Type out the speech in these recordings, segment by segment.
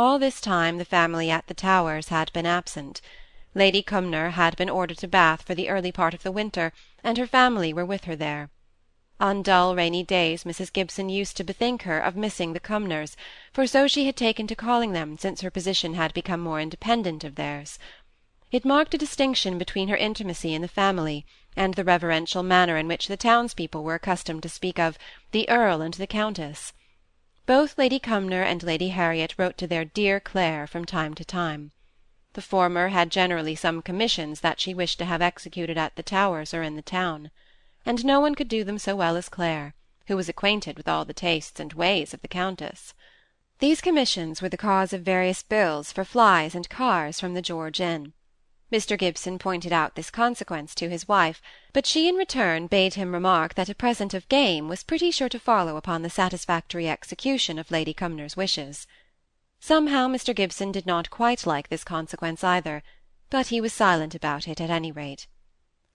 All this time the family at the Towers had been absent. Lady Cumnor had been ordered to Bath for the early part of the winter, and her family were with her there. On dull rainy days Mrs. Gibson used to bethink her of missing the Cumnors, for so she had taken to calling them since her position had become more independent of theirs. It marked a distinction between her intimacy in the family, and the reverential manner in which the townspeople were accustomed to speak of the Earl and the Countess. Both Lady Cumnor and Lady Harriet wrote to their dear Clare from time to time. The former had generally some commissions that she wished to have executed at the Towers or in the town and no one could do them so well as Clare, who was acquainted with all the tastes and ways of the Countess. These commissions were the cause of various bills for flies and cars from the George Inn. Mr. Gibson pointed out this consequence to his wife, but she in return bade him remark that a present of game was pretty sure to follow upon the satisfactory execution of Lady Cumnor's wishes. Somehow Mr. Gibson did not quite like this consequence either, but he was silent about it at any rate.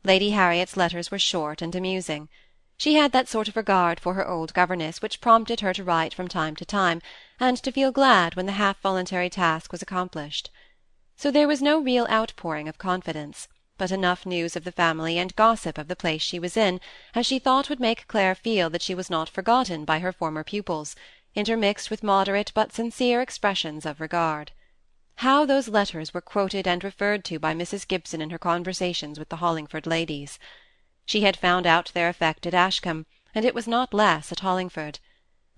Lady Harriet's letters were short and amusing. She had that sort of regard for her old governess which prompted her to write from time to time, and to feel glad when the half voluntary task was accomplished. So there was no real outpouring of confidence, but enough news of the family and gossip of the place she was in, as she thought would make Clare feel that she was not forgotten by her former pupils, intermixed with moderate but sincere expressions of regard. How those letters were quoted and referred to by Mrs. Gibson in her conversations with the Hollingford ladies! She had found out their effect at Ashcombe, and it was not less at Hollingford.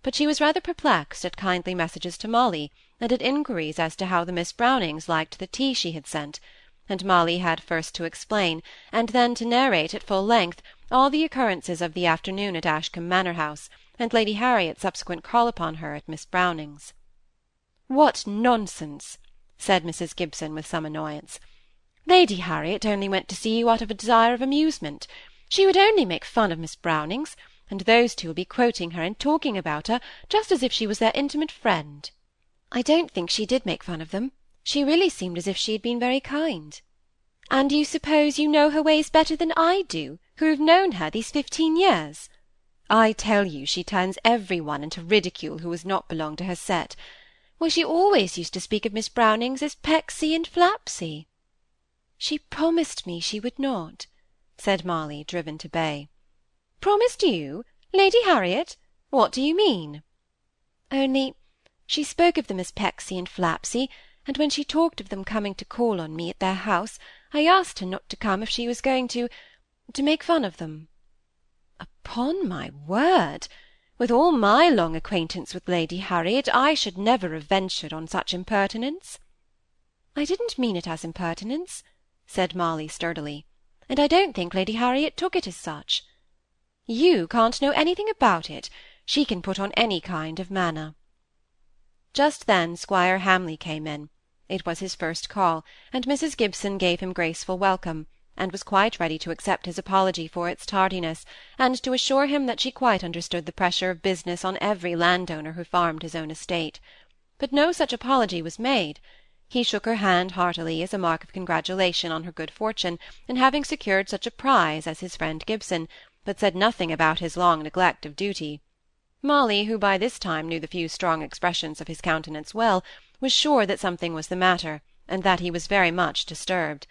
But she was rather perplexed at kindly messages to Molly, and at inquiries as to how the Miss Brownings liked the tea she had sent, and Molly had first to explain, and then to narrate at full length, all the occurrences of the afternoon at Ashcombe Manor house, and Lady Harriet's subsequent call upon her at Miss Brownings'. "What nonsense!" said Mrs. Gibson with some annoyance. "Lady Harriet only went to see you out of a desire of amusement. She would only make fun of Miss Brownings, and those two will be quoting her and talking about her just as if she was their intimate friend." "I don't think she did make fun of them. She really seemed as if she had been very kind." "And you suppose you know her ways better than I do, who have known her these fifteen years? I tell you she turns every one into ridicule who has not belonged to her set. Why, she always used to speak of Miss Brownings as Pecksy and Flapsy." "She promised me she would not," said Molly, driven to bay. "Promised you? Lady Harriet? What do you mean?" "Only she spoke of them as Pecksy and Flapsy, and when she talked of them coming to call on me at their house, I asked her not to come if she was going to—to make fun of them." "Upon my word! With all my long acquaintance with Lady Harriet, I should never have ventured on such impertinence." "I didn't mean it as impertinence," said Molly sturdily, "and I don't think Lady Harriet took it as such." "You can't know anything about it. She can put on any kind of manner." Just then Squire Hamley came in. It was his first call, and Mrs. Gibson gave him graceful welcome and was quite ready to accept his apology for its tardiness, and to assure him that she quite understood the pressure of business on every landowner who farmed his own estate. But no such apology was made. He shook her hand heartily as a mark of congratulation on her good fortune in having secured such a prize as his friend Gibson, but said nothing about his long neglect of duty. Molly, who by this time knew the few strong expressions of his countenance well, was sure that something was the matter, and that he was very much disturbed.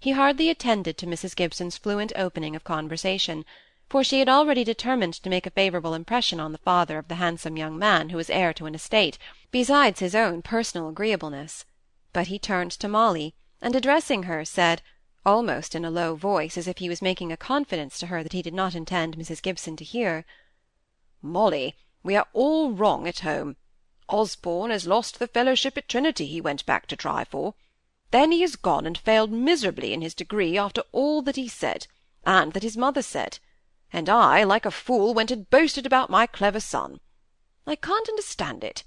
He hardly attended to Mrs. Gibson's fluent opening of conversation, for she had already determined to make a favourable impression on the father of the handsome young man who was heir to an estate, besides his own personal agreeableness. But he turned to Molly, and addressing her, said, almost in a low voice, as if he was making a confidence to her that he did not intend Mrs. Gibson to hear, "Molly, we are all wrong at home. Osborne has lost the fellowship at Trinity he went back to try for. Then he has gone and failed miserably in his degree after all that he said, and that his mother said; and I, like a fool, went and boasted about my clever son. I can't understand it.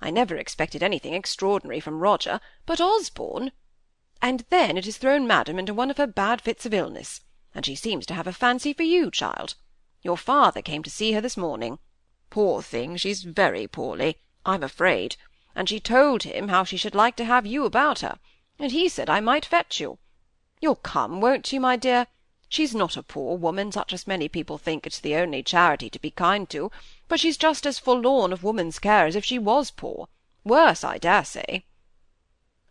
I never expected anything extraordinary from Roger, but Osborne! And then it has thrown madam into one of her bad fits of illness, and she seems to have a fancy for you, child. Your father came to see her this morning. Poor thing, she's very poorly, I'm afraid, and she told him how she should like to have you about her and he said I might fetch you. You'll come, won't you, my dear? She's not a poor woman, such as many people think it's the only charity to be kind to, but she's just as forlorn of woman's care as if she was poor, Worse, I dare say.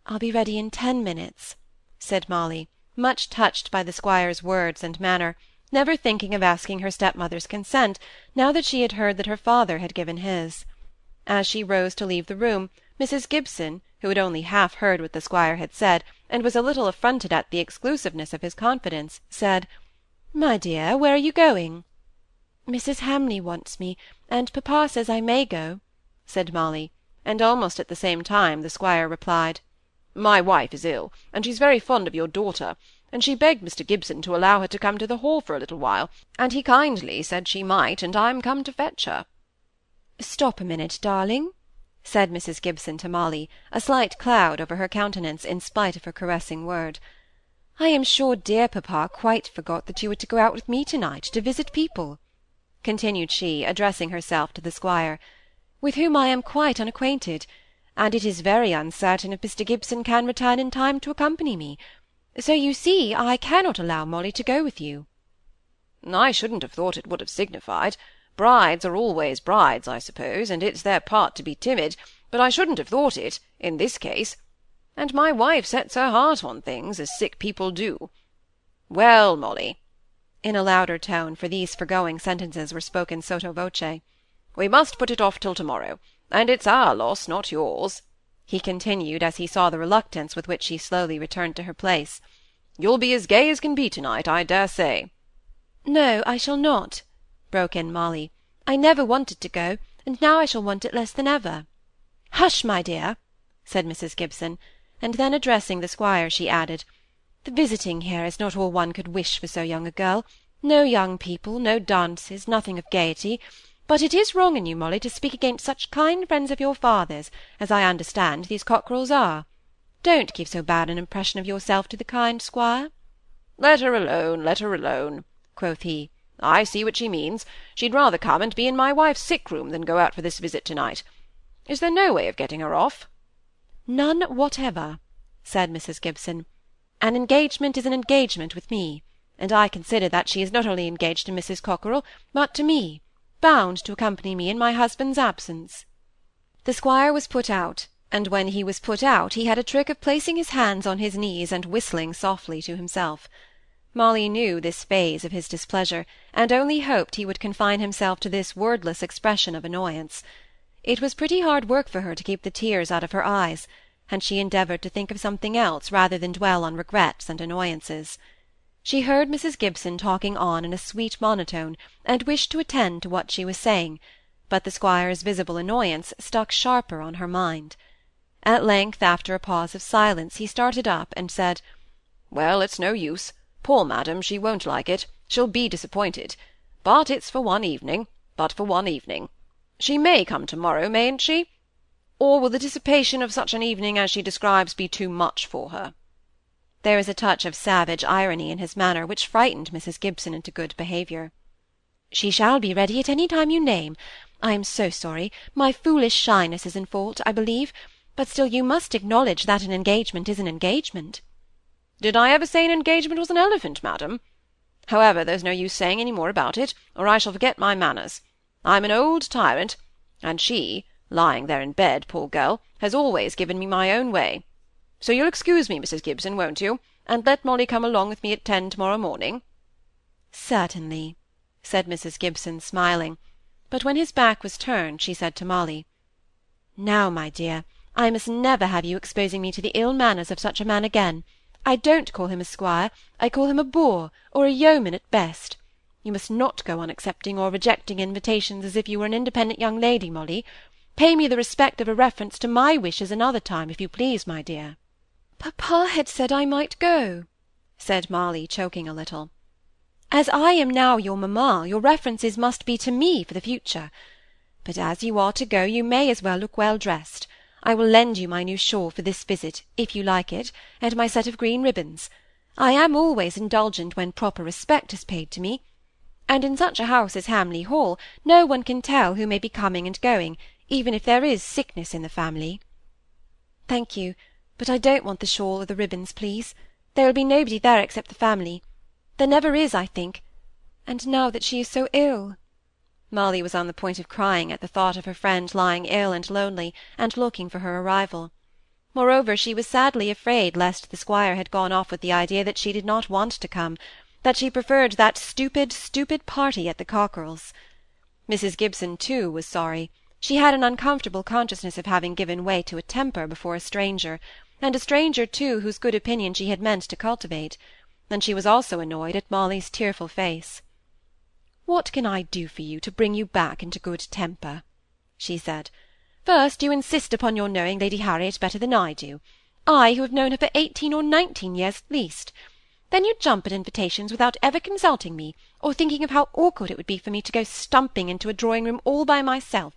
I'll be ready in ten minutes, said Molly, much touched by the squire's words and manner, never thinking of asking her stepmother's consent, now that she had heard that her father had given his. As she rose to leave the room, Mrs. Gibson, who had only half heard what the squire had said, and was a little affronted at the exclusiveness of his confidence, said, "My dear, where are you going?" "Mrs. Hamley wants me, and papa says I may go," said Molly, and almost at the same time the squire replied, "My wife is ill, and she's very fond of your daughter, and she begged Mr. Gibson to allow her to come to the Hall for a little while, and he kindly said she might, and I'm come to fetch her." "Stop a minute, darling," said Mrs. Gibson to Molly, a slight cloud over her countenance, in spite of her caressing word. "I am sure dear papa quite forgot that you were to go out with me to-night, to visit people," continued she, addressing herself to the squire, "with whom I am quite unacquainted, and it is very uncertain if Mr. Gibson can return in time to accompany me. So you see I cannot allow Molly to go with you." "I shouldn't have thought it would have signified. Brides are always brides, I suppose, and it's their part to be timid, but I shouldn't have thought it, in this case. And my wife sets her heart on things, as sick people do. Well, Molly," in a louder tone, for these foregoing sentences were spoken sotto voce, "we must put it off till to-morrow, and it's our loss, not yours," he continued, as he saw the reluctance with which she slowly returned to her place. "You'll be as gay as can be to-night, I dare say." "No, I shall not broke in Molly. "I never wanted to go, and now I shall want it less than ever." "Hush, my dear!" said Mrs. Gibson; and then addressing the squire, she added, "The visiting here is not all one could wish for so young a girl. No young people, no dances, nothing of gaiety; but it is wrong in you, Molly, to speak against such kind friends of your father's, as I understand these Cockerells are. Don't give so bad an impression of yourself to the kind squire." "Let her alone, let her alone," quoth he. I see what she means. She'd rather come and be in my wife's sick-room than go out for this visit to-night. Is there no way of getting her off?" "None whatever," said Mrs. Gibson. "An engagement is an engagement with me, and I consider that she is not only engaged to Mrs. Cockerell, but to me, bound to accompany me in my husband's absence." The squire was put out, and when he was put out he had a trick of placing his hands on his knees and whistling softly to himself. Molly knew this phase of his displeasure, and only hoped he would confine himself to this wordless expression of annoyance. It was pretty hard work for her to keep the tears out of her eyes, and she endeavoured to think of something else rather than dwell on regrets and annoyances. She heard Mrs. Gibson talking on in a sweet monotone, and wished to attend to what she was saying, but the squire's visible annoyance stuck sharper on her mind. At length, after a pause of silence, he started up and said, "Well, it's no use. Poor madam, she won't like it; she'll be disappointed. But it's for one evening, but for one evening. She may come to-morrow, mayn't she? Or will the dissipation of such an evening as she describes be too much for her?" There was a touch of savage irony in his manner which frightened Mrs. Gibson into good behaviour. "She shall be ready at any time you name. I am so sorry; my foolish shyness is in fault, I believe; but still you must acknowledge that an engagement is an engagement. Did I ever say an engagement was an elephant, madam? However, there's no use saying any more about it, or I shall forget my manners. I'm an old tyrant, and she, lying there in bed, poor girl, has always given me my own way. So you'll excuse me, Mrs. Gibson, won't you, and let Molly come along with me at ten to-morrow morning?" "Certainly," said Mrs. Gibson, smiling; but when his back was turned, she said to Molly, "Now, my dear, I must never have you exposing me to the ill manners of such a man again. I don't call him a squire, I call him a boor, or a yeoman at best. You must not go on accepting or rejecting invitations as if you were an independent young lady, Molly. Pay me the respect of a reference to my wishes another time, if you please, my dear." "Papa had said I might go," said Molly, choking a little. "As I am now your mamma, your references must be to me for the future. But as you are to go, you may as well look well dressed. I will lend you my new shawl for this visit, if you like it, and my set of green ribbons. I am always indulgent when proper respect is paid to me; and in such a house as Hamley Hall no one can tell who may be coming and going, even if there is sickness in the family." "Thank you, but I don't want the shawl or the ribbons, please. There will be nobody there except the family. There never is, I think; and now that she is so ill." Molly was on the point of crying at the thought of her friend lying ill and lonely, and looking for her arrival. Moreover, she was sadly afraid lest the squire had gone off with the idea that she did not want to come, that she preferred that stupid, stupid party at the Cockerells. Mrs. Gibson, too, was sorry. She had an uncomfortable consciousness of having given way to a temper before a stranger, and a stranger, too, whose good opinion she had meant to cultivate; and she was also annoyed at Molly's tearful face. "What can I do for you to bring you back into good temper?" she said. "First, you insist upon your knowing Lady Harriet better than I do, I who have known her for eighteen or nineteen years at least. Then you jump at invitations without ever consulting me, or thinking of how awkward it would be for me to go stumping into a drawing-room all by myself,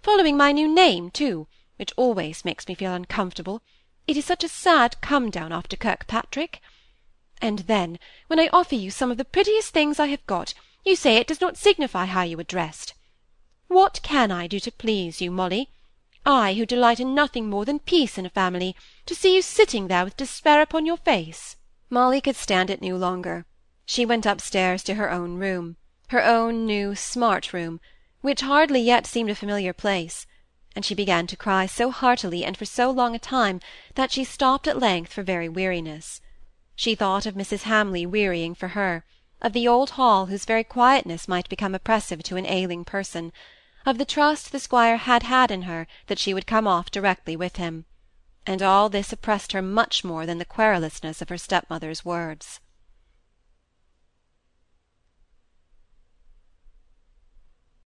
following my new name, too, which always makes me feel uncomfortable, it is such a sad come-down after Kirkpatrick. And then, when I offer you some of the prettiest things I have got, you say it does not signify how you are dressed. What can I do to please you, Molly? I, who delight in nothing more than peace in a family, to see you sitting there with despair upon your face. Molly could stand it no longer. She went upstairs to her own room, her own new, smart room, which hardly yet seemed a familiar place, and she began to cry so heartily and for so long a time that she stopped at length for very weariness. She thought of Mrs. Hamley wearying for her, of the old hall whose very quietness might become oppressive to an ailing person, of the trust the squire had had in her that she would come off directly with him; and all this oppressed her much more than the querulousness of her stepmother's words.